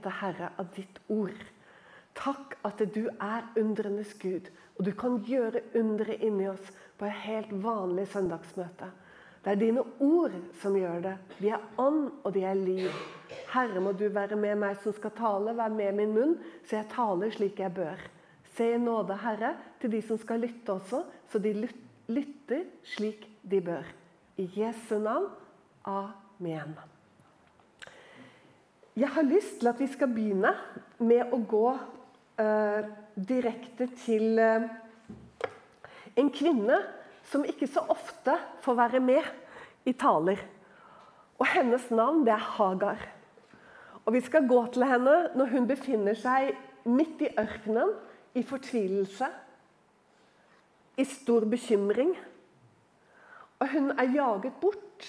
ete, Herre, av ditt ord. Takk at du er undrenes Gud, og du kan gjøre undre inni oss på et helt vanlig søndagsmøte. Det er dine ord som gjør det. De er ånd, og de er liv. Herre, må du være med meg som skal tale, være med min munn, så jeg taler slik jeg bør. Se i nåde, Herre, til de som skal lytte også, så de lytter slik de bør. I Jesu navn. Amen. Jeg har lyst til at vi skal begynne med å gå uh, direkte til uh, en kvinne som ikke så ofte får være med i taler. Og Hennes navn det er Hagar. Og Vi skal gå til henne når hun befinner seg midt i ørkenen, i fortvilelse, i stor bekymring. Og hun er jaget bort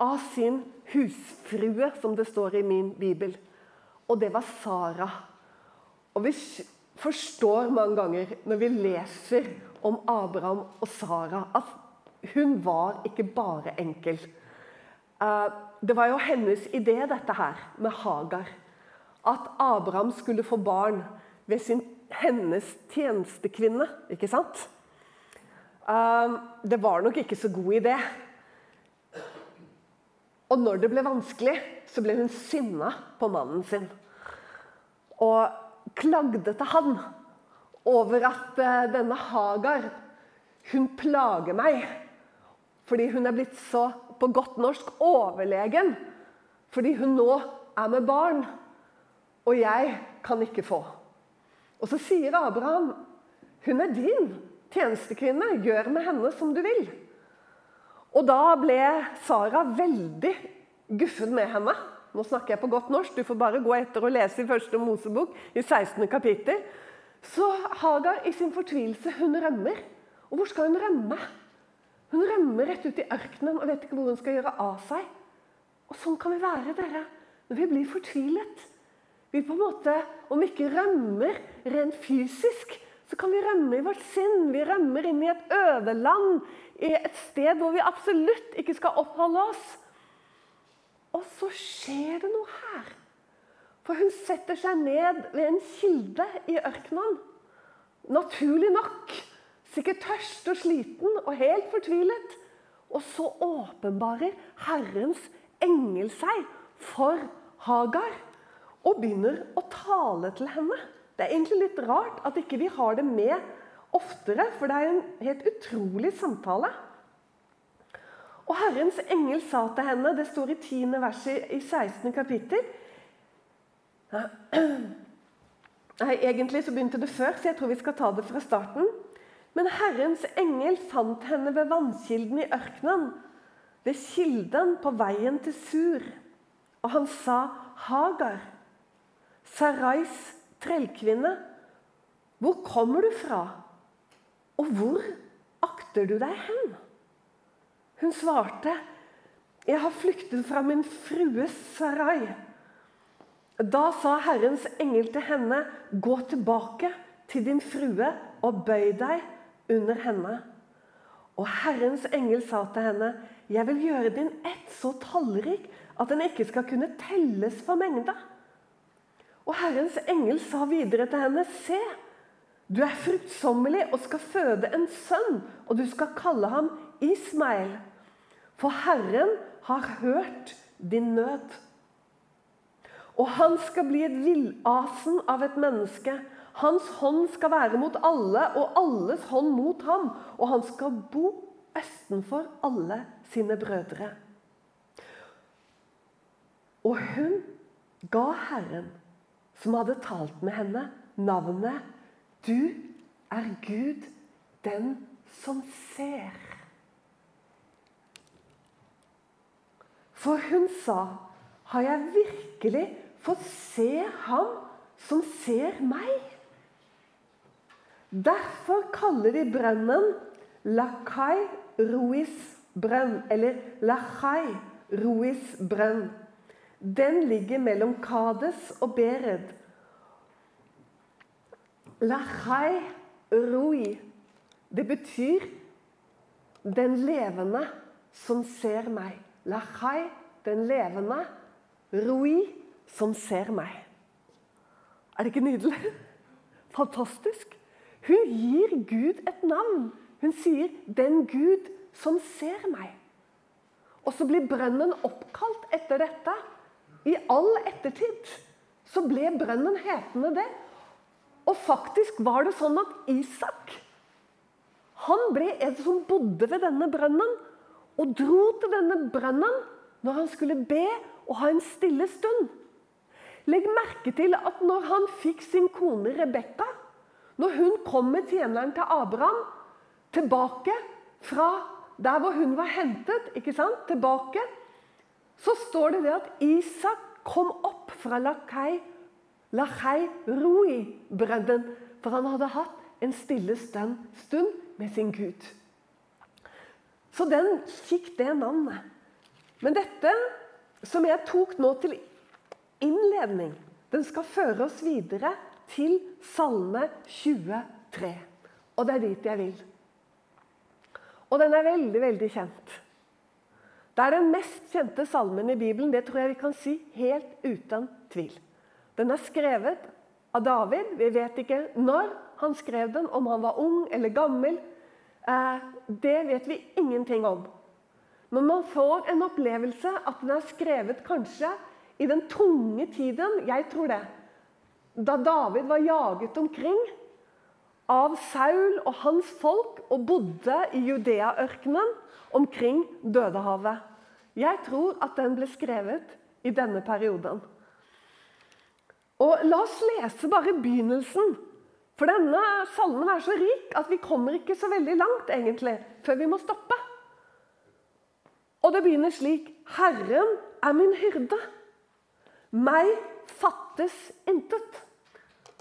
av sin husfrue, som det står i min bibel. Og det var Sara. Og vi forstår mange ganger når vi leser om Abraham og Sara at hun var ikke bare enkel. Eh, det var jo hennes idé, dette her, med Hagar. At Abraham skulle få barn ved sin, hennes tjenestekvinne. Ikke sant? Eh, det var nok ikke så god idé. Og når det ble vanskelig, så ble hun sinna på mannen sin. Og klagde til han over at uh, denne Hagar hun plager meg. Fordi hun er blitt så, på godt norsk, overlegen. Fordi hun nå er med barn, og jeg kan ikke få. Og så sier Abraham, hun er din tjenestekvinne, gjør med henne som du vil. Og da ble Sara veldig guffen med henne. Nå snakker jeg på godt norsk, du får bare gå etter og lese i første Mosebok i 16. kapittel. Så Hagar i sin fortvilelse, hun rømmer. Og hvor skal hun rømme? Hun rømmer rett ut i ørkenen og vet ikke hvor hun skal gjøre av seg. Og sånn kan vi være, dere, når vi blir fortvilet. Vi på en måte, Om vi ikke rømmer rent fysisk, så kan vi rømme i vårt sinn. Vi rømmer inn i et ødeland, i et sted hvor vi absolutt ikke skal oppholde oss. Og så skjer det noe her. For hun setter seg ned ved en kilde i ørkenen. Naturlig nok. Sikkert tørst og sliten og helt fortvilet. Og så åpenbarer Herrens engel seg for Hagar og begynner å tale til henne. Det er egentlig litt rart at ikke vi har det med oftere, for det er en helt utrolig samtale. Og Herrens engel sa til henne, det står i 10. verset i 16. kapittel Nei, Egentlig så begynte det før, så jeg tror vi skal ta det fra starten. Men Herrens engel fant henne ved vannkilden i ørkenen, ved kilden på veien til Sur. Og han sa, 'Hagar, Sarais trellkvinne, hvor kommer du fra, og hvor akter du deg hen?' Hun svarte, 'Jeg har flyktet fra min frue Sarai.' Da sa Herrens engel til henne, 'Gå tilbake til din frue og bøy deg under henne.' Og Herrens engel sa til henne, 'Jeg vil gjøre din ett så tallrik at den ikke skal kunne telles for mengda.' Og Herrens engel sa videre til henne, 'Se, du er fruktsommelig og skal føde en sønn, og du skal kalle ham Ismael.' For Herren har hørt din nød. Og han skal bli et villasen av et menneske. Hans hånd skal være mot alle, og alles hånd mot ham. Og han skal bo østenfor alle sine brødre. Og hun ga Herren, som hadde talt med henne, navnet 'Du er Gud, den som ser'. For hun sa, 'Har jeg virkelig fått se ham som ser meg?' Derfor kaller de brønnen Lakai Ruis brønn, eller Lachai Ruis brønn. Den ligger mellom Kades og Bered. Lachai Rui. Det betyr 'den levende som ser meg'. Lachai, den levende. Rui, som ser meg. Er det ikke nydelig? Fantastisk. Hun gir Gud et navn. Hun sier 'Den Gud som ser meg'. Og så blir brønnen oppkalt etter dette. I all ettertid så ble brønnen hetende det. Og faktisk var det sånn at Isak han ble en som bodde ved denne brønnen, og dro til denne brønnen når han skulle be og ha en stille stund. Legg merke til at når han fikk sin kone Rebekka, når hun kom med tjeneren til Abraham tilbake fra der hvor hun var hentet, tilbake, så står det det at Isak kom opp fra Lakai, Lachai Rui-bredden. For han hadde hatt en stille stund med sin Gud. Så den fikk det navnet. Men dette som jeg tok nå til innledning, den skal føre oss videre til Salme 23. Og det er dit jeg vil. Og den er veldig, veldig kjent. Det er den mest kjente salmen i Bibelen. Det tror jeg vi kan si helt uten tvil. Den er skrevet av David. Vi vet ikke når han skrev den, om han var ung eller gammel. Eh, det vet vi ingenting om. Men man får en opplevelse at den er skrevet kanskje i den tunge tiden. Jeg tror det. Da David var jaget omkring av Saul og hans folk og bodde i Judea-ørkenen omkring Dødehavet. Jeg tror at den ble skrevet i denne perioden. Og La oss lese bare begynnelsen. For denne salmen er så rik at vi kommer ikke så veldig langt egentlig, før vi må stoppe. Og det begynner slik Herren er min hyrde. Meg fattes intet.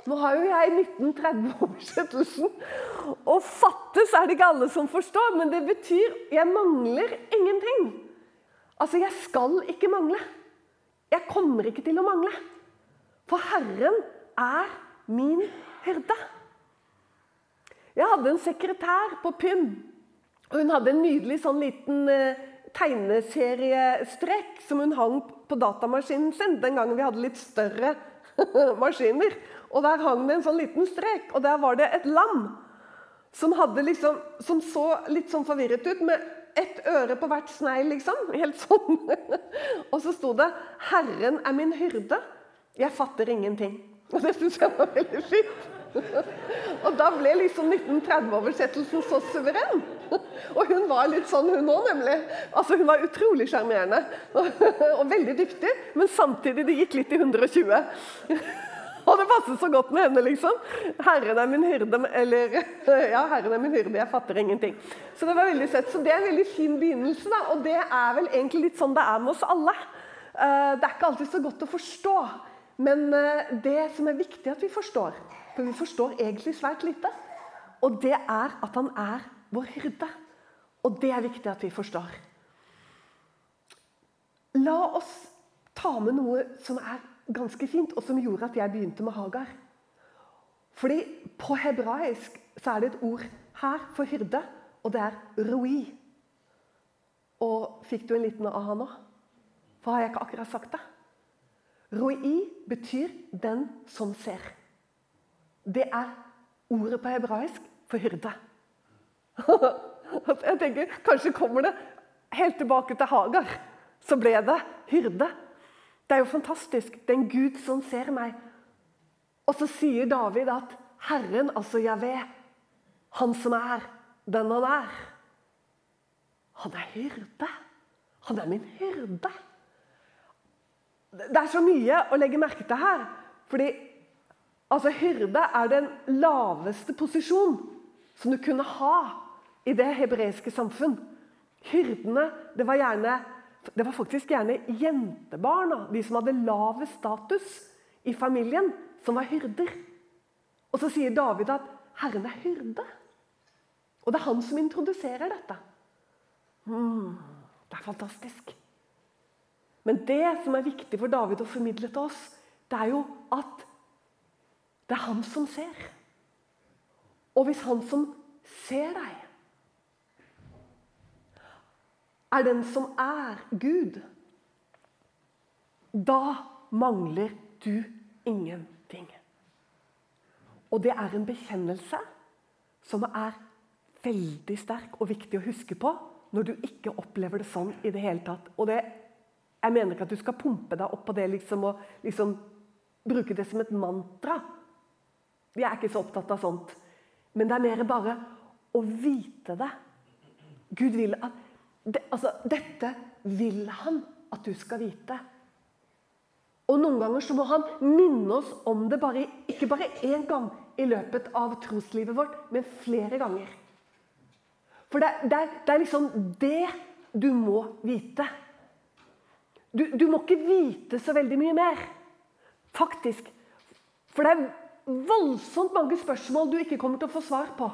Nå har jo jeg 1930-oversettelsen. Og 'fattes' er det ikke alle som forstår, men det betyr 'jeg mangler ingenting'. Altså, jeg skal ikke mangle. Jeg kommer ikke til å mangle. For Herren er min hyrde. Jeg hadde en sekretær på Pym. og Hun hadde en nydelig sånn liten eh, tegneseriestrek som hun hang på datamaskinen sin den gangen vi hadde litt større maskiner. Og der hang det en sånn liten strek, og der var det et lam som, liksom, som så litt sånn forvirret ut, med ett øre på hvert snegl, liksom. Helt sånn. og så sto det 'Herren er min hyrde. Jeg fatter ingenting'. Og det syns jeg var veldig fint. og da ble liksom 1930-oversettelsen så suveren. og hun var litt sånn, hun òg, nemlig. Altså, hun var utrolig sjarmerende og veldig dyktig, men samtidig det gikk litt i 120. Og det passet så godt med henne, liksom. 'Herren er min hyrde', eller Ja, 'Herren er min hyrde, jeg fatter ingenting'. Så det var veldig søtt. Så det er en veldig fin begynnelse, da. Og det er vel egentlig litt sånn det er med oss alle. Eh, det er ikke alltid så godt å forstå, men eh, det som er viktig at vi forstår For vi forstår egentlig svært lite. Og det er at han er vår hyrde. Og det er viktig at vi forstår. La oss ta med noe som er ganske fint, og som gjorde at jeg begynte med Hagar. Fordi På hebraisk så er det et ord her for hyrde, og det er roi. Og Fikk du en liten aha nå? For har jeg ikke akkurat sagt det? Roi betyr 'den som ser'. Det er ordet på hebraisk for hyrde. jeg tenker, Kanskje kommer det helt tilbake til Hagar. Så ble det hyrde. Det er jo fantastisk. Det er en Gud som ser meg. Og så sier David at Herren, altså Javé, han som er den han er Han er hyrde. Han er min hyrde. Det er så mye å legge merke til her. Fordi altså, hyrde er den laveste posisjon som du kunne ha i det hebreiske samfunn. Hyrdene det var gjerne det var faktisk gjerne jentebarna, de som hadde lavest status i familien, som var hyrder. Og så sier David at 'Herren er hyrde'. Og det er han som introduserer dette. Mm, det er fantastisk. Men det som er viktig for David å formidle til oss, det er jo at det er han som ser. Og hvis han som ser deg er den som er Gud, da mangler du ingenting. Og det er en bekjennelse som er veldig sterk og viktig å huske på når du ikke opplever det sånn i det hele tatt. Og det, jeg mener ikke at du skal pumpe deg opp på det liksom, og liksom bruke det som et mantra. Vi er ikke så opptatt av sånt. Men det er mer bare å vite det. Gud vil at det, altså, Dette vil han at du skal vite. Og Noen ganger så må han minne oss om det bare, ikke bare én gang i løpet av troslivet vårt, men flere ganger. For det, det, det er liksom det du må vite. Du, du, må ikke vite så veldig mye mer, faktisk. For det er voldsomt mange spørsmål du ikke kommer til å få svar på.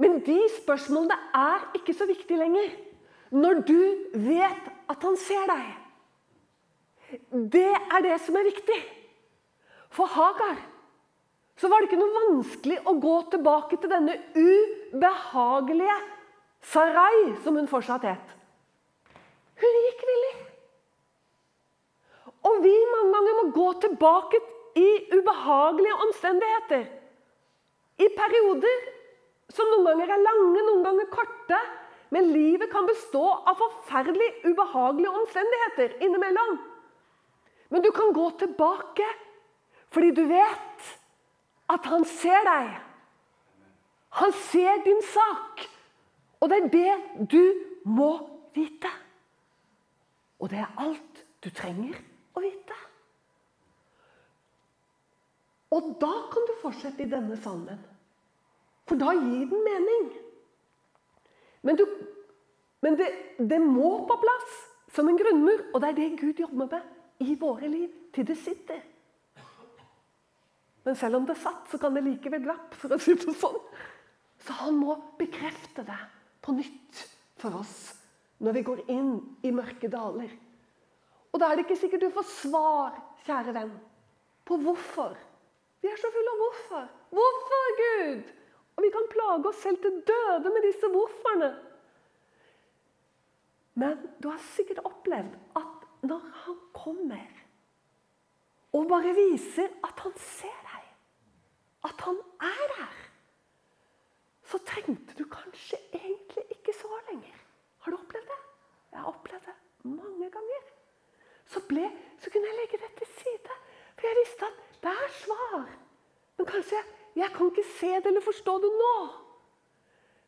Men de spørsmålene er ikke så viktige lenger når du vet at han ser deg. Det er det som er viktig. For Hagar så var det ikke noe vanskelig å gå tilbake til denne ubehagelige Sarai, som hun fortsatt het. Hun gikk villig. Og vi mange ganger må gå tilbake i ubehagelige omstendigheter. I perioder som noen ganger er lange, noen ganger korte. Men livet kan bestå av forferdelig ubehagelige omstendigheter innimellom. Men du kan gå tilbake fordi du vet at han ser deg. Han ser din sak. Og det er det du må vite. Og det er alt du trenger å vite. Og da kan du fortsette i denne salmen. For da gir den mening. Men, du, men det, det, må på plass som en grunnmur, og det er det Gud jobber med i våre liv til det sitter. Men selv om det satt, så kan det likevel glapp, for å si det sånn. Så han må bekrefte det på nytt for oss når vi går inn i mørke daler. Og da er det ikke sikkert du får svar, kjære venn, på hvorfor. Vi er så fulle av hvorfor. Hvorfor, Gud? Og vi kan plage oss selv til døde med disse hvorforene. Men du har sikkert opplevd at når han kommer og bare viser at han ser deg, at han er der, så trengte du kanskje egentlig ikke så lenger. Har du opplevd det? Jeg har opplevd det mange ganger. Så, ble, så kunne jeg legge det til side, for jeg visste at det er svar. Men kanskje jeg, kan ikke se det eller forstå det nå.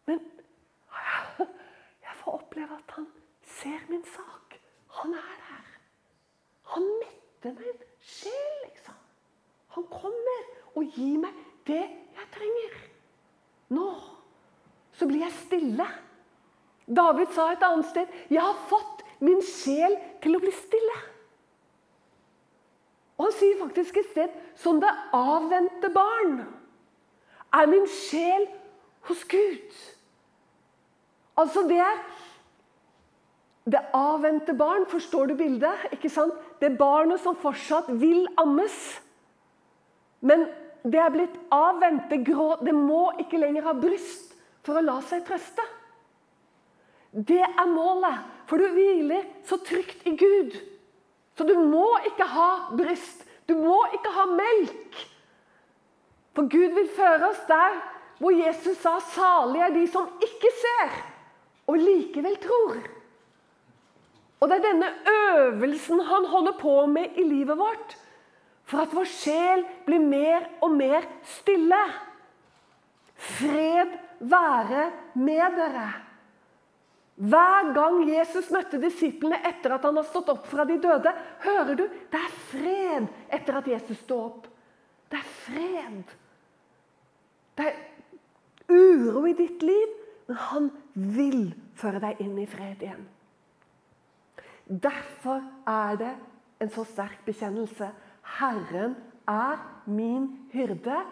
Men jeg får oppleve at han ser min sak. Han er der. Han metter meg sjel, liksom. Han kommer og gir meg det jeg trenger. Nå så blir jeg stille. David sa et annet sted 'Jeg har fått min sjel til å bli stille'. Og han sier faktisk et sted 'som det avvente barn'. Er min sjel hos Gud? Altså, det er det avvente barn, forstår du bildet? ikke sant? Det barnet som fortsatt vil ammes. Men det er blitt avvent. Grå, det må ikke lenger ha bryst for å la seg trøste. Det er målet, for du hviler så trygt i Gud. Så du må ikke ha bryst. Du må ikke ha melk. For Gud vil føre oss der hvor Jesus sa 'salig er de som ikke ser, og likevel tror'. Og Det er denne øvelsen han holder på med i livet vårt. For at vår sjel blir mer og mer stille. Fred være med dere. Hver gang Jesus møtte disiplene etter at han har stått opp fra de døde, hører du det er fred etter at Jesus står opp. Det er fred. Det er uro i ditt liv, men han vil føre deg inn i fred igjen. Derfor er det en så sterk bekjennelse. Herren er min hyrde.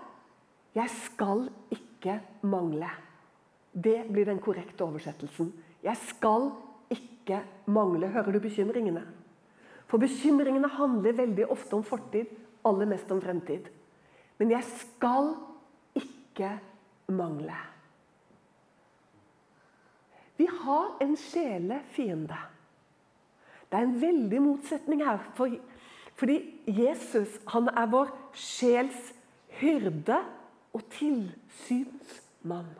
Jeg skal ikke mangle. Det blir den korrekte oversettelsen. Jeg skal ikke mangle. Hører du bekymringene? For bekymringene handler veldig ofte om fortid, aller mest om fremtid. Men jeg skal ikke mangle. Vi har en sjelefiende. Det er en veldig motsetning her. For, fordi Jesus han er vår sjels hyrde og tilsynsmann.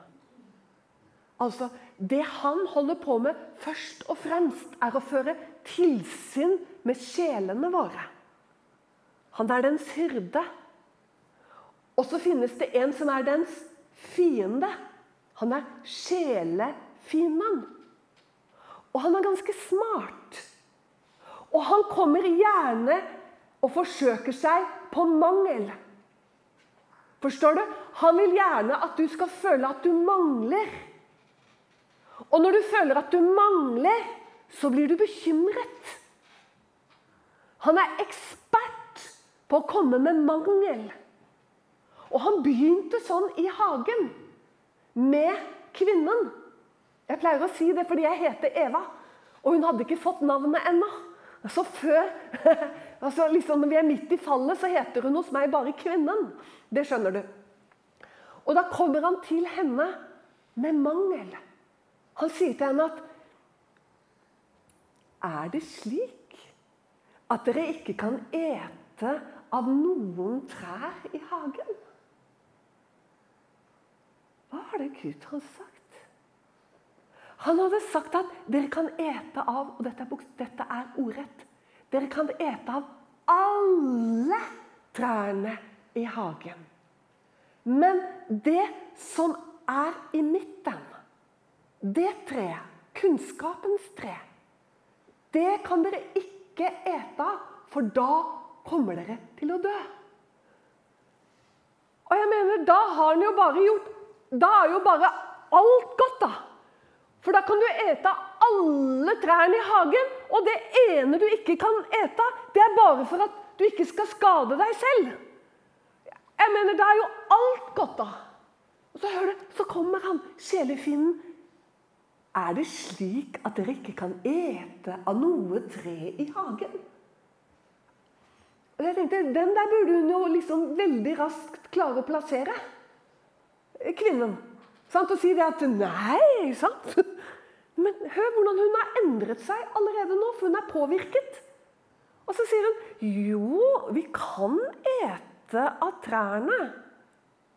Altså, Det han holder på med først og fremst, er å føre tilsyn med sjelene våre. Han er dens hyrde. Og så finnes det en som er dens fiende. Han er sjelefienden. Og han er ganske smart. Og han kommer gjerne og forsøker seg på mangel. Forstår du? Han vil gjerne at du skal føle at du mangler. Og når du føler at du mangler, så blir du bekymret. Han er ekspert på å komme med mangel. Og han begynte sånn i hagen med kvinnen. Jeg pleier å si det fordi jeg heter Eva, og hun hadde ikke fått navnet ennå. Så før, altså liksom Når vi er midt i fallet, så heter hun hos meg bare Kvinnen. Det skjønner du. Og da kommer han til henne med mangel. Han sier til henne at Er det slik at dere ikke kan ete av noen trær i hagen? Hva har det Gud har sagt? Han hadde sagt at dere kan ete av og dette er, dette er ordrett. Dere kan ete av alle trærne i hagen. Men det som er i midten, det treet, kunnskapens tre, det kan dere ikke ete av, for da kommer dere til å dø. Og jeg mener, Da har han jo bare gjort da er jo bare alt godt, da. For da kan du ete alle trærne i hagen, og det ene du ikke kan ete, det er bare for at du ikke skal skade deg selv. Jeg mener, da er jo alt godt, da. Og så, hører du, så kommer han, sjelefinnen. Er det slik at dere ikke kan ete av noe tre i hagen? Og jeg tenkte, Den der burde hun jo liksom veldig raskt klare å plassere kvinnen. Sant? Og si det at Nei, sant? Men hør hvordan hun har endret seg allerede nå, for hun er påvirket. Og så sier hun jo, vi kan ete av trærne.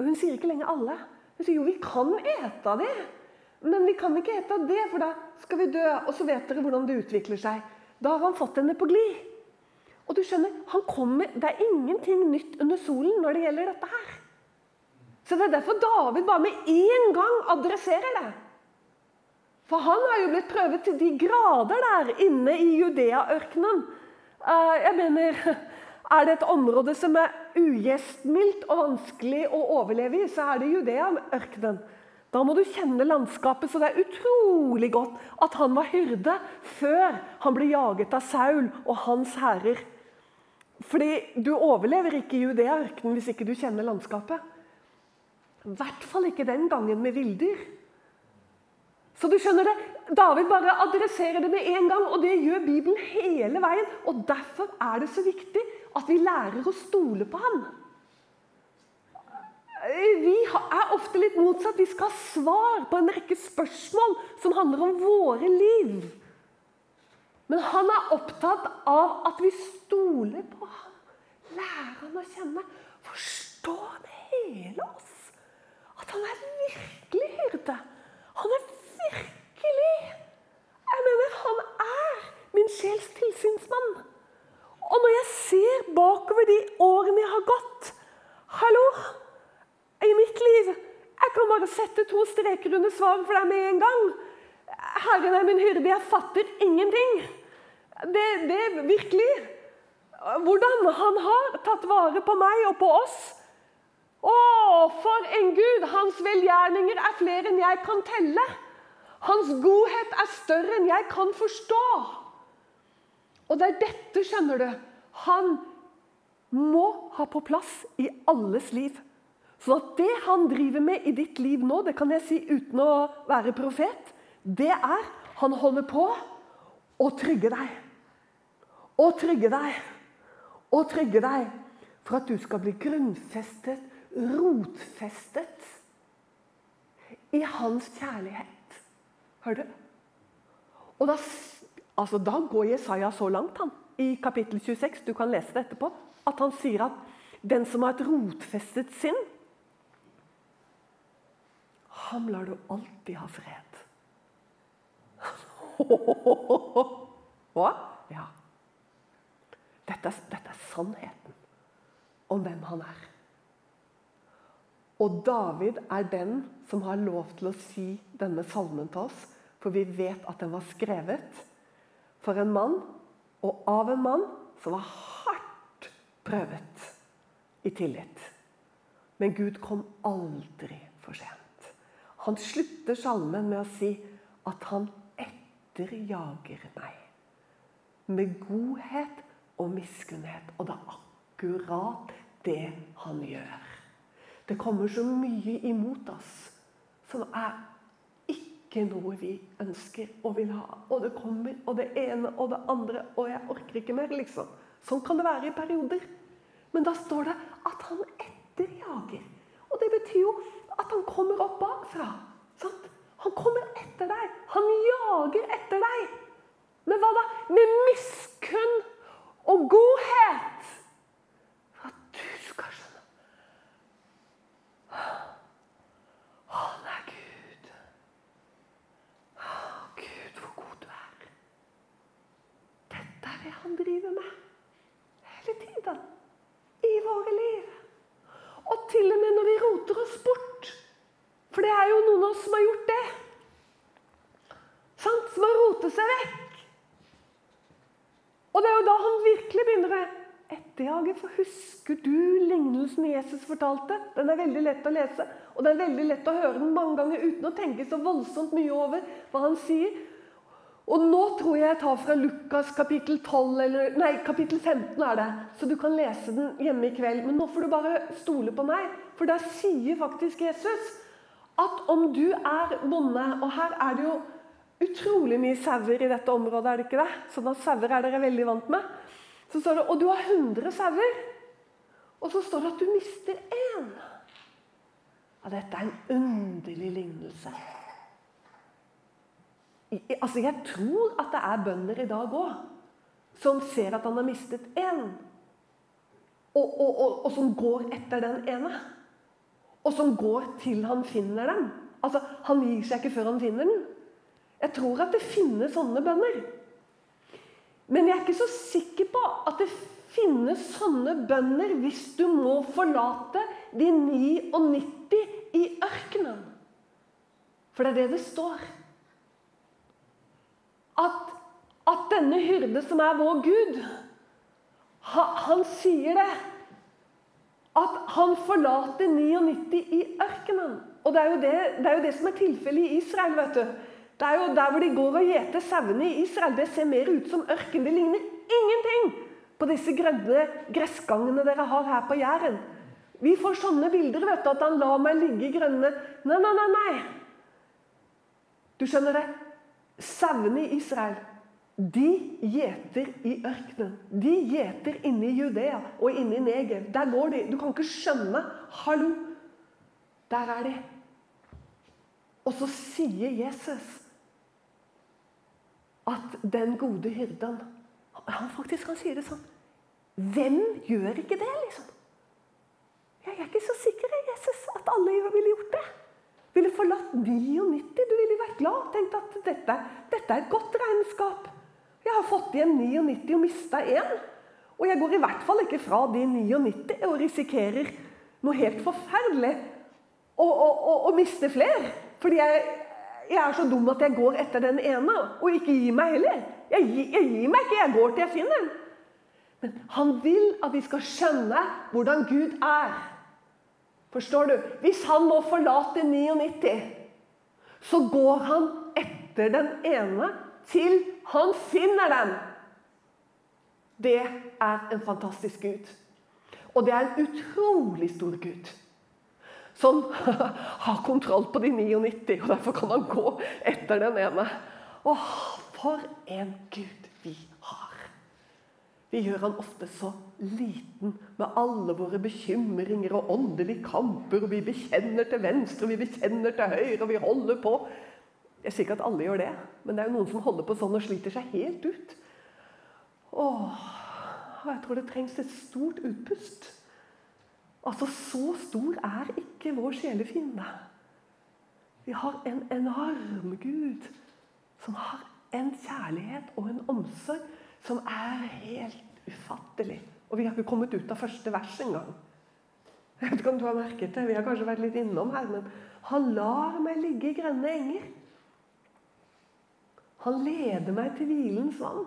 Hun sier ikke lenger alle. Hun sier jo, vi kan ete av det. Men vi kan ikke ete av det, for da skal vi dø. Og så vet dere hvordan det utvikler seg. Da har han fått henne på glid. Og du skjønner, kommer, Det er ingenting nytt under solen når det gjelder dette her. Så Det er derfor David bare med én gang adresserer det. For han har jo blitt prøvet til de grader der inne i Judea-ørkenen. Eh, jeg mener, Er det et område som er ugjestmildt og vanskelig å overleve i, så er det Judea-ørkenen. Da må du kjenne landskapet, så det er utrolig godt at han var hyrde før han ble jaget av Saul og hans hærer. Fordi du overlever ikke i Judea-ørkenen hvis ikke du kjenner landskapet. I hvert fall ikke den gangen med villdyr. Så du skjønner det, David bare adresserer det med en gang, og det gjør Bibelen hele veien. Og Derfor er det så viktig at vi lærer å stole på ham. Vi er ofte litt motsatt. Vi skal ha svar på en rekke spørsmål som handler om våre liv. Men han er opptatt av at vi stoler på ham. Lærer han å kjenne. Forstår han hele oss at han er virkelig hyrde. Han er virkelig Jeg mener, han er min sjels tilsynsmann. Og når jeg ser bakover de årene jeg har gått Hallo! I mitt liv Jeg kan bare sette to streker under svaret for deg med en gang. Herren er min hyrde. Jeg fatter ingenting. Det, det virkelig Hvordan han har tatt vare på meg og på oss å, for en Gud! Hans velgjerninger er flere enn jeg kan telle. Hans godhet er større enn jeg kan forstå. Og det er dette, skjønner du, han må ha på plass i alles liv. Så at det han driver med i ditt liv nå, det kan jeg si uten å være profet, det er han holder på å trygge deg. Å trygge deg. Å trygge deg for at du skal bli grunnfestet rotfestet i hans kjærlighet. Hører du? Og da, altså, da går Jesaja så langt han, i kapittel 26, du kan lese det etterpå, at han sier at den som har et rotfestet sinn, ham lar du alltid ha fred. Hva? Ja. Dette, dette er sannheten om hvem han er. Og David er den som har lov til å si denne salmen til oss, for vi vet at den var skrevet for en mann, og av en mann som var hardt prøvet i tillit. Men Gud kom aldri for sent. Han slutter salmen med å si at han etterjager meg. Med godhet og miskunnhet. Og det er akkurat det han gjør. Det kommer så mye imot oss som er ikke noe vi ønsker og vil ha. Og det kommer, og det ene og det andre, og jeg orker ikke mer, liksom. Sånn kan det være i perioder. Men da står det at han etterjager. Og det betyr jo at han kommer opp bakfra. Sant? Han kommer etter deg. Han jager etter deg. Men hva da? Med miskunn og godhet. For at du skal skjønne. Han er Gud. Å, Gud, hvor god du er. Dette er det han driver med hele tiden i våre liv. Og til og med når vi roter oss bort. For det er jo noen av oss som har gjort det. Sant? Som har rotet seg vekk. Og det er jo da han virkelig begynner å etterjage. For husker du lignelsen Jesus fortalte? Den er veldig lett å lese, og det er veldig lett å høre den mange ganger uten å tenke så voldsomt mye over hva han sier. Og nå tror jeg jeg tar fra Lukas kapittel 12, eller, nei, kapittel 15 er det. Så du kan lese den hjemme i kveld. Men nå får du bare stole på meg. For der sier faktisk Jesus at om du er bonde Og her er det jo utrolig mye sauer i dette området, er det ikke det? Sånn at sauer er dere veldig vant med. Så står det, Og du har 100 sauer. Og så står det at du mister én. Ja, dette er en underlig lignelse. Altså, Jeg tror at det er bønder i dag òg som ser at han har mistet én. Og, og, og, og, som går etter den ene. Og som går til han finner den. Altså, Han gir seg ikke før han finner den. Jeg tror at det finnes sånne bønder. Men jeg er ikke så sikker på at det finnes sånne bønder hvis du må forlate de 99 i ørkenen. For det er det det står at, at denne hyrde, som er vår Gud, han, sier det. At han forlater 99 i ørkenen. Og det er jo det, det, er jo det som er tilfellet i Israel. vet du. Det er jo Der hvor de går og gjeter sauene i Israel, det ser mer ut som ørken. Det ligner ingenting på disse grønne gressgangene dere har her på Jæren. Vi får sånne bilder, vet du, at han lar meg ligge i grønne Nei, nei, nei. nei. Du skjønner det? Sauene i Israel de gjeter i ørkenen. De gjeter inne i Judea og inne i Negev. Der går de. Du kan ikke skjønne. Hallo! Der er de. Og så sier Jesus at den gode hyrden Han faktisk han sier det sånn. Hvem gjør ikke det, liksom? Jeg er ikke så sikker, Jesus, at alle ville gjort det ville forlatt 99. Du ville vært glad. Tenkt at dette, dette er et godt regnskap. Jeg har fått igjen 99 og mista én. Og jeg går i hvert fall ikke fra de 99 og risikerer noe helt forferdelig og, miste flere. Fordi jeg, jeg, er så dum at jeg går etter den ene, og ikke gir meg heller. Jeg, jeg gir meg ikke, jeg går til jeg finner den. Men han vil at vi skal skjønne hvordan Gud er. Forstår du? Hvis han må forlate 99, så går han etter den ene til han finner den. Det er en fantastisk Gud. Og det er en utrolig stor Gud. Som har kontroll på de 99, og derfor kan han gå etter den ene. Åh, for en Gud! Vi gjør han ofte så liten med alle våre bekymringer og åndelige kamper. og Vi bekjenner til venstre, vi bekjenner til høyre, og vi holder på. Jeg sier ikke at alle gjør det, men det er jo noen som holder på sånn og sliter seg helt ut. Åh, jeg tror det trengs et stort utpust Altså, Så stor er ikke vår sjelefiende. Vi har en enorm Gud som har en kjærlighet og en omsorg som er helt ufattelig. Og vi har ikke kommet ut av første vers engang. Jeg vet ikke om du har merket det, Vi har kanskje vært litt innom her, men han lar meg ligge i grønne enger. Han leder meg til hvilens vann.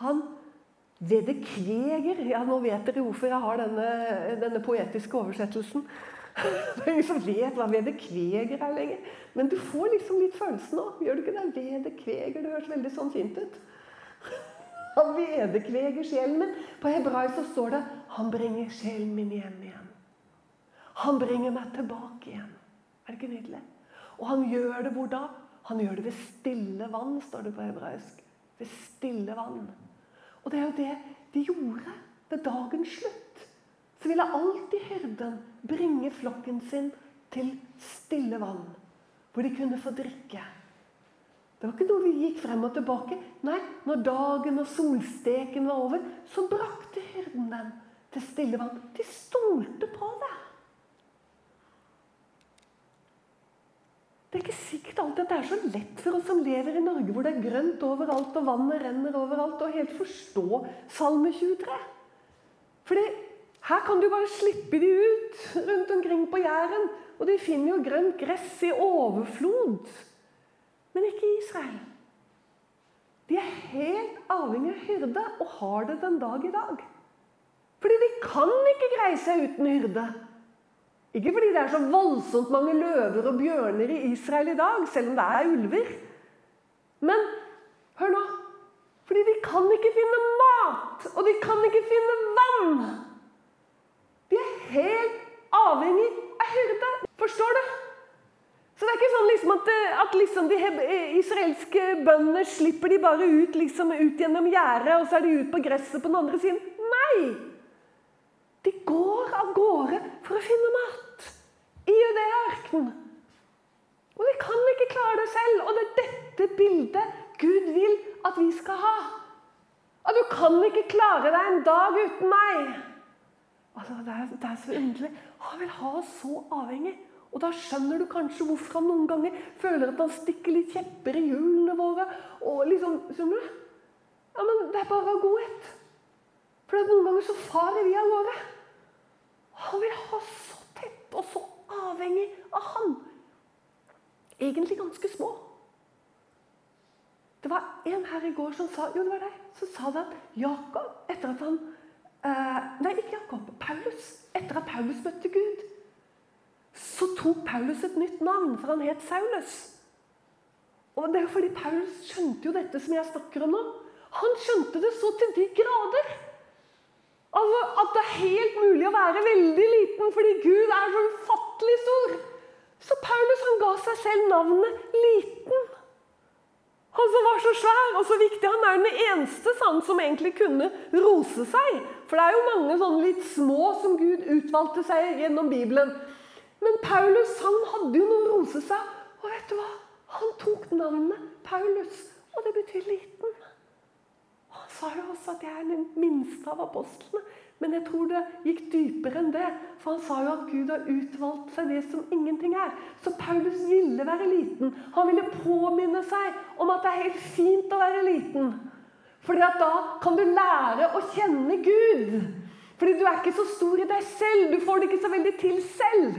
Han vedekveger Ja, nå vet dere hvorfor jeg har denne, denne poetiske oversettelsen. Det er ingen som vet hva vedekveger er lenger. Men du får liksom litt følelsen nå. Gjør du ikke det? Vedekveger, det høres veldig sånn fint ut. Han vedekveger sjelen min. På hebraisk så står det 'Han bringer sjelen min hjem igjen'. Han bringer meg tilbake igjen. Er det ikke nydelig? Og han gjør det hvor da? Han gjør det ved stille vann, står det på hebraisk. Ved stille vann. Og det er jo det de gjorde ved dagens slutt. Så ville alltid hyrden bringe flokken sin til stille vann, hvor de kunne få drikke. Det var ikke noe vi gikk frem og tilbake. Nei, når dagen og solsteken var over, så brakte hyrden dem til stille vann. De stolte på det. Det er ikke sikkert alltid at det er så lett for oss som lever i Norge, hvor det er grønt overalt og vannet renner overalt, å helt forstå Salme 23. Fordi her kan du bare slippe de ut rundt omkring på Jæren, og de finner jo grønt gress i overflod. Men ikke Israel. De er helt avhengig av hyrde, og har det den dag i dag. Fordi de kan ikke greie seg uten hyrde. Ikke fordi det er så voldsomt mange løver og bjørner i Israel i dag, selv om det er ulver. Men hør nå Fordi de kan ikke finne mat, og de kan ikke finne vann. De er helt avhengig av hyrde. Forstår du? Så det er ikke sånn liksom at, at liksom de israelske bøndene slipper de bare ut, liksom ut gjennom gjerdet, og så er de ut på gresset på den andre siden. Nei! De går av gårde for å finne mat i Judea-ørkenen. Og de kan ikke klare det selv. Og det er dette bildet Gud vil at vi skal ha. At du kan ikke klare deg en dag uten meg. Altså, det, er, det er så underlig. Han vil ha oss så avhengig. Og da skjønner du kanskje hvorfor han noen ganger føler at han stikker litt kjepper i hjulene våre. og liksom, skjønner du? Ja, men det er bare godhet. For noen ganger så farer vi av gårde. Han vil ha så tett og så avhengig av han. Egentlig ganske små. Det var en her i går som sa jo det var deg, som sa det at Jakob, etter at han eh, Nei, ikke Jakob. Paulus. Etter at Paulus møtte Gud, så tok Paulus et nytt navn, for han het Saulus. Og det er jo fordi Paulus skjønte jo dette som jeg snakker om nå. Han skjønte det så til de grader. Altså At det er helt mulig å være veldig liten fordi Gud er så ufattelig stor. Så Paulus han ga seg selv navnet Liten. Han som var så svær og så viktig. Han er den eneste sann som egentlig kunne rose seg. For det er jo mange sånne litt små som Gud utvalgte seg gjennom Bibelen. Men Paulus han hadde jo noe å rose seg. Og vet du hva? Han tok navnet Paulus, og det betyr liten Han sa jo også at jeg er den minste av apostlene. Men jeg tror det gikk dypere enn det. For han sa jo at Gud har utvalgt seg det som ingenting er. Så Paulus ville være liten. Han ville påminne seg om at det er helt fint å være liten. Fordi at da kan du lære å kjenne Gud. Fordi du er ikke så stor i deg selv. Du får det ikke så veldig til selv.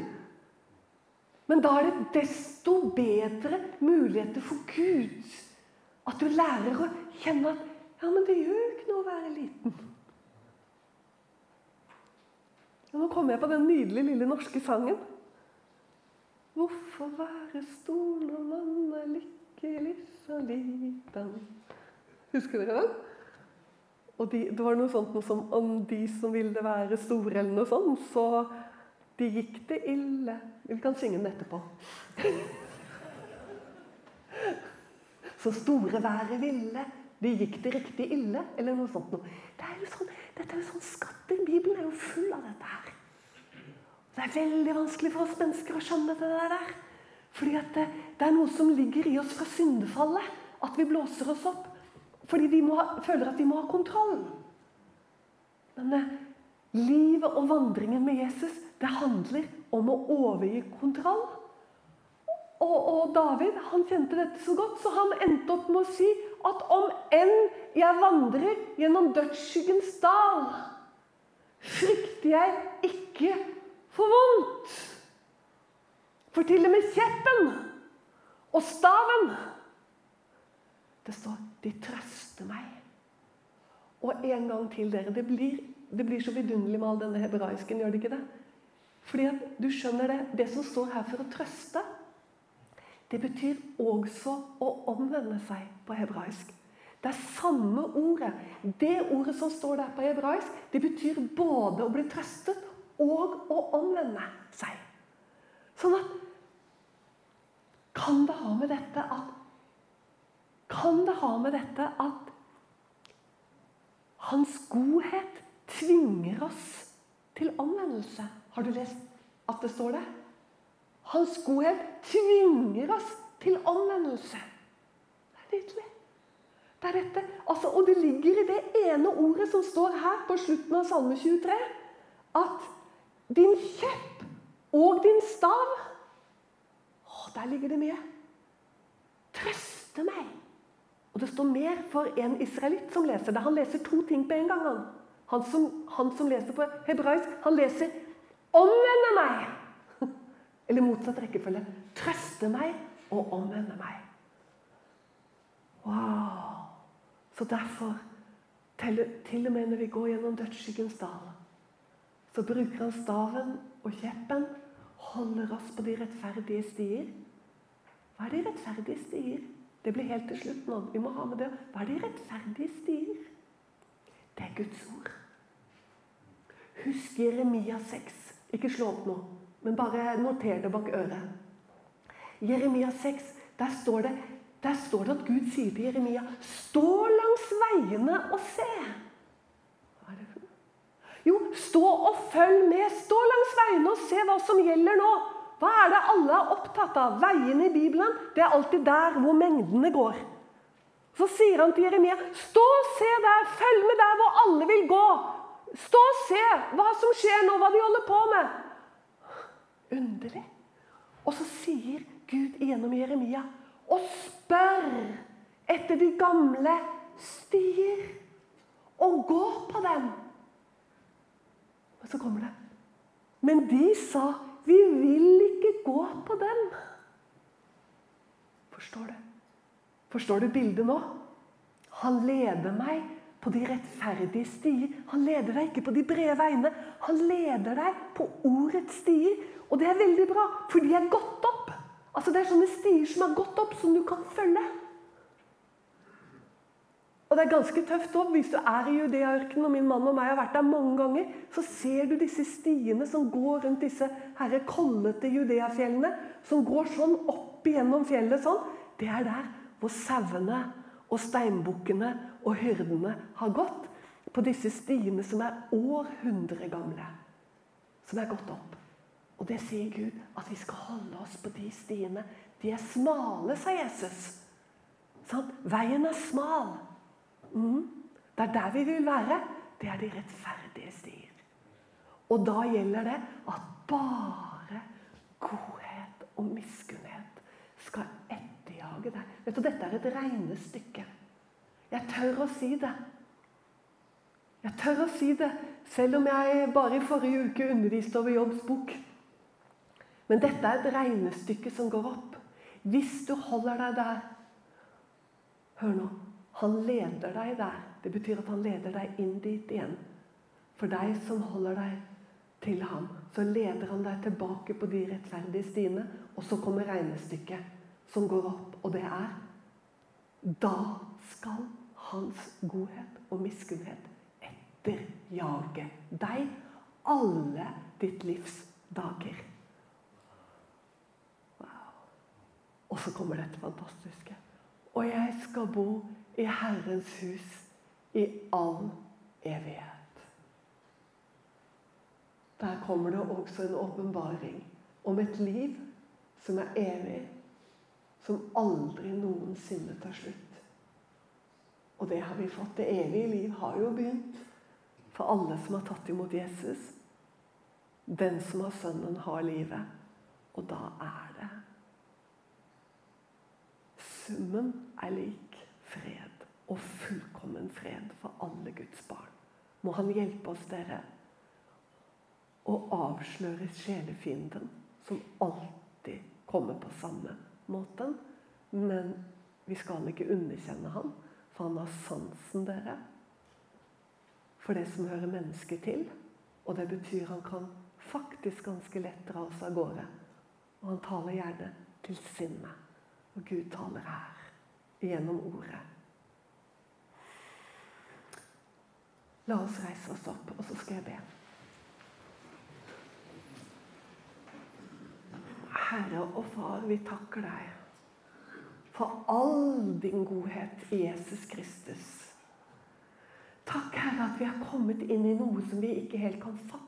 Men da er det desto bedre muligheter for Gud. At du lærer å kjenne at ja, men det gjør ikke noe å være liten. Og nå kommer jeg på den nydelige lille norske sangen. Hvorfor være stor når man er lykkelig så liten? Husker dere den? Og de, det var noe sånt noe som om de som ville være store, eller noe sånt, så de gikk det ille. Vi kan synge den etterpå. så store været ville, de gikk det riktig ille, eller noe sånt. Det er jo sånn, dette er jo sånn skatter. Bibelen er jo full av dette her. Det er veldig vanskelig for oss mennesker å skjønne det der. Fordi det, det, er noe som ligger i oss fra syndefallet. At vi blåser oss opp. Fordi vi ha, føler at vi må ha kontroll. Men eh, livet og vandringen med Jesus, det handler om å overgi kontroll. Og, og, David han kjente dette så godt, så han endte opp med å si at om enn jeg vandrer gjennom dødsskyggens dal, frykter jeg ikke for vondt. For til og med kjeppen og staven Det står 'de trøster meg'. Og en gang til, dere. Det blir, det blir så vidunderlig med all denne hebraisken, gjør det ikke det? Fordi at du skjønner det, det som står her for å trøste, det betyr også å omvende seg på hebraisk. Det er samme ordet. Det ordet som står der på hebraisk, det betyr både å bli trøstet og å omvende seg. Sånn at Kan det ha med dette at Kan det ha med dette at hans godhet tvinger oss til omvendelse? Har du lest at det står det? Hans godhet tvinger oss til omvendelse. Det er nydelig. Det er dette. Altså, og det ligger i det ene ordet som står her på slutten av Salme 23, at din kjepp og din stav Å, der ligger det mye. Trøste meg. Og det står mer for en israelitt som leser det. Han leser to ting på en gang. Han, han, som, han som, leser på hebraisk, han leser 'omvende meg'. Eller motsatt rekkefølge. 'Trøste meg og omvende meg'. Wow! Så derfor, til, og med når vi går gjennom dødsskyggens dal, så bruker han staven og kjeppen, holder oss på de rettferdige stier. Hva er de rettferdige stier? Det blir helt til slutt nå. Vi må ha med det. Hva er de rettferdige stier? Det er Guds ord. Husk Jeremia 6. Ikke slå opp nå, men bare noter det bak øret. Jeremia 6, der står det, der står det at Gud sier til Jeremia Stå langs veiene og se. Hva er det for noe? Jo, stå og følg med. Stå langs veiene og se hva som gjelder nå. Hva er det alle er opptatt av? Veiene i Bibelen det er alltid der hvor mengdene går. Så sier han til Jeremia, stå og se der, følg med der hvor alle vil gå. Stå og se hva som skjer nå, hva de holder på med. Underlig. Og så sier Gud igjennom Jeremia, og spør etter de gamle stier, og gå på dem. Og så kommer det. Men de sa vi vil ikke gå på den. Forstår du? Forstår du bildet nå? Han leder meg på de rettferdige stier. Han leder deg ikke på de brede veiene. Han leder deg på ordets stier. Og det er veldig bra, for de er gått opp. Altså Det er sånne stier som er gått opp, som du kan følge. Og det er ganske tøft òg. Hvis du er i Judea-ørkenen, og min mann og meg har vært der mange ganger, så ser du disse stiene som går rundt disse herre kollete Judeafjellene. Som går sånn opp igjennom fjellet sånn. Det er der hvor sauene og steinbukkene og hyrdene har gått. På disse stiene som er århundre gamle. Som er gått opp. Og det sier Gud, at vi skal holde oss på de stiene. De er smale, sa Jesus. Sånn? Veien er smal. Mm. Det er der vi vil være. Det er de rettferdige stier. Og da gjelder det at bare godhet og miskunnhet skal etterjage deg. Vet du, Dette er et regnestykke. Jeg tør å si det. Jeg tør å si det, selv om jeg bare i forrige uke underviste over Jobbs bok. Men dette er et regnestykke som går opp. Hvis du holder deg der Hør nå. Han leder deg der. Det betyr at han leder deg inn dit igjen. For deg som holder deg til ham, så leder han deg tilbake på de rettferdige stiene. Og så kommer regnestykket som går opp, og det er Da skal hans godhet og miskunnhet etterjage deg alle ditt livs dager. Wow. Og så kommer dette fantastiske. Og jeg skal bo i Herrens hus i all evighet. Der kommer det også en åpenbaring om et liv som er evig, som aldri noensinne tar slutt. Og det har vi fått. Det evige liv har jo begynt For alle som har tatt imot Jesus, den som har Sønnen, har livet. Og da er det Summen er lik fred og fullkommen fred for alle Guds barn. Må Han hjelpe oss, dere, å avsløre sjelefienden, som alltid kommer på samme måten. Men vi skal ikke underkjenne ham, for han har sansen, dere, for det som hører mennesket til. Og det betyr han kan faktisk ganske lett dra oss av gårde. Og han taler gjerne til sinnet. Og Gud taler her, gjennom ordet. La oss reise oss opp, og så skal jeg be. Herre og Far, vi takker deg for all din godhet i Jesus Kristus. Takk, Herre, at vi har kommet inn i noe som vi ikke helt kan fatte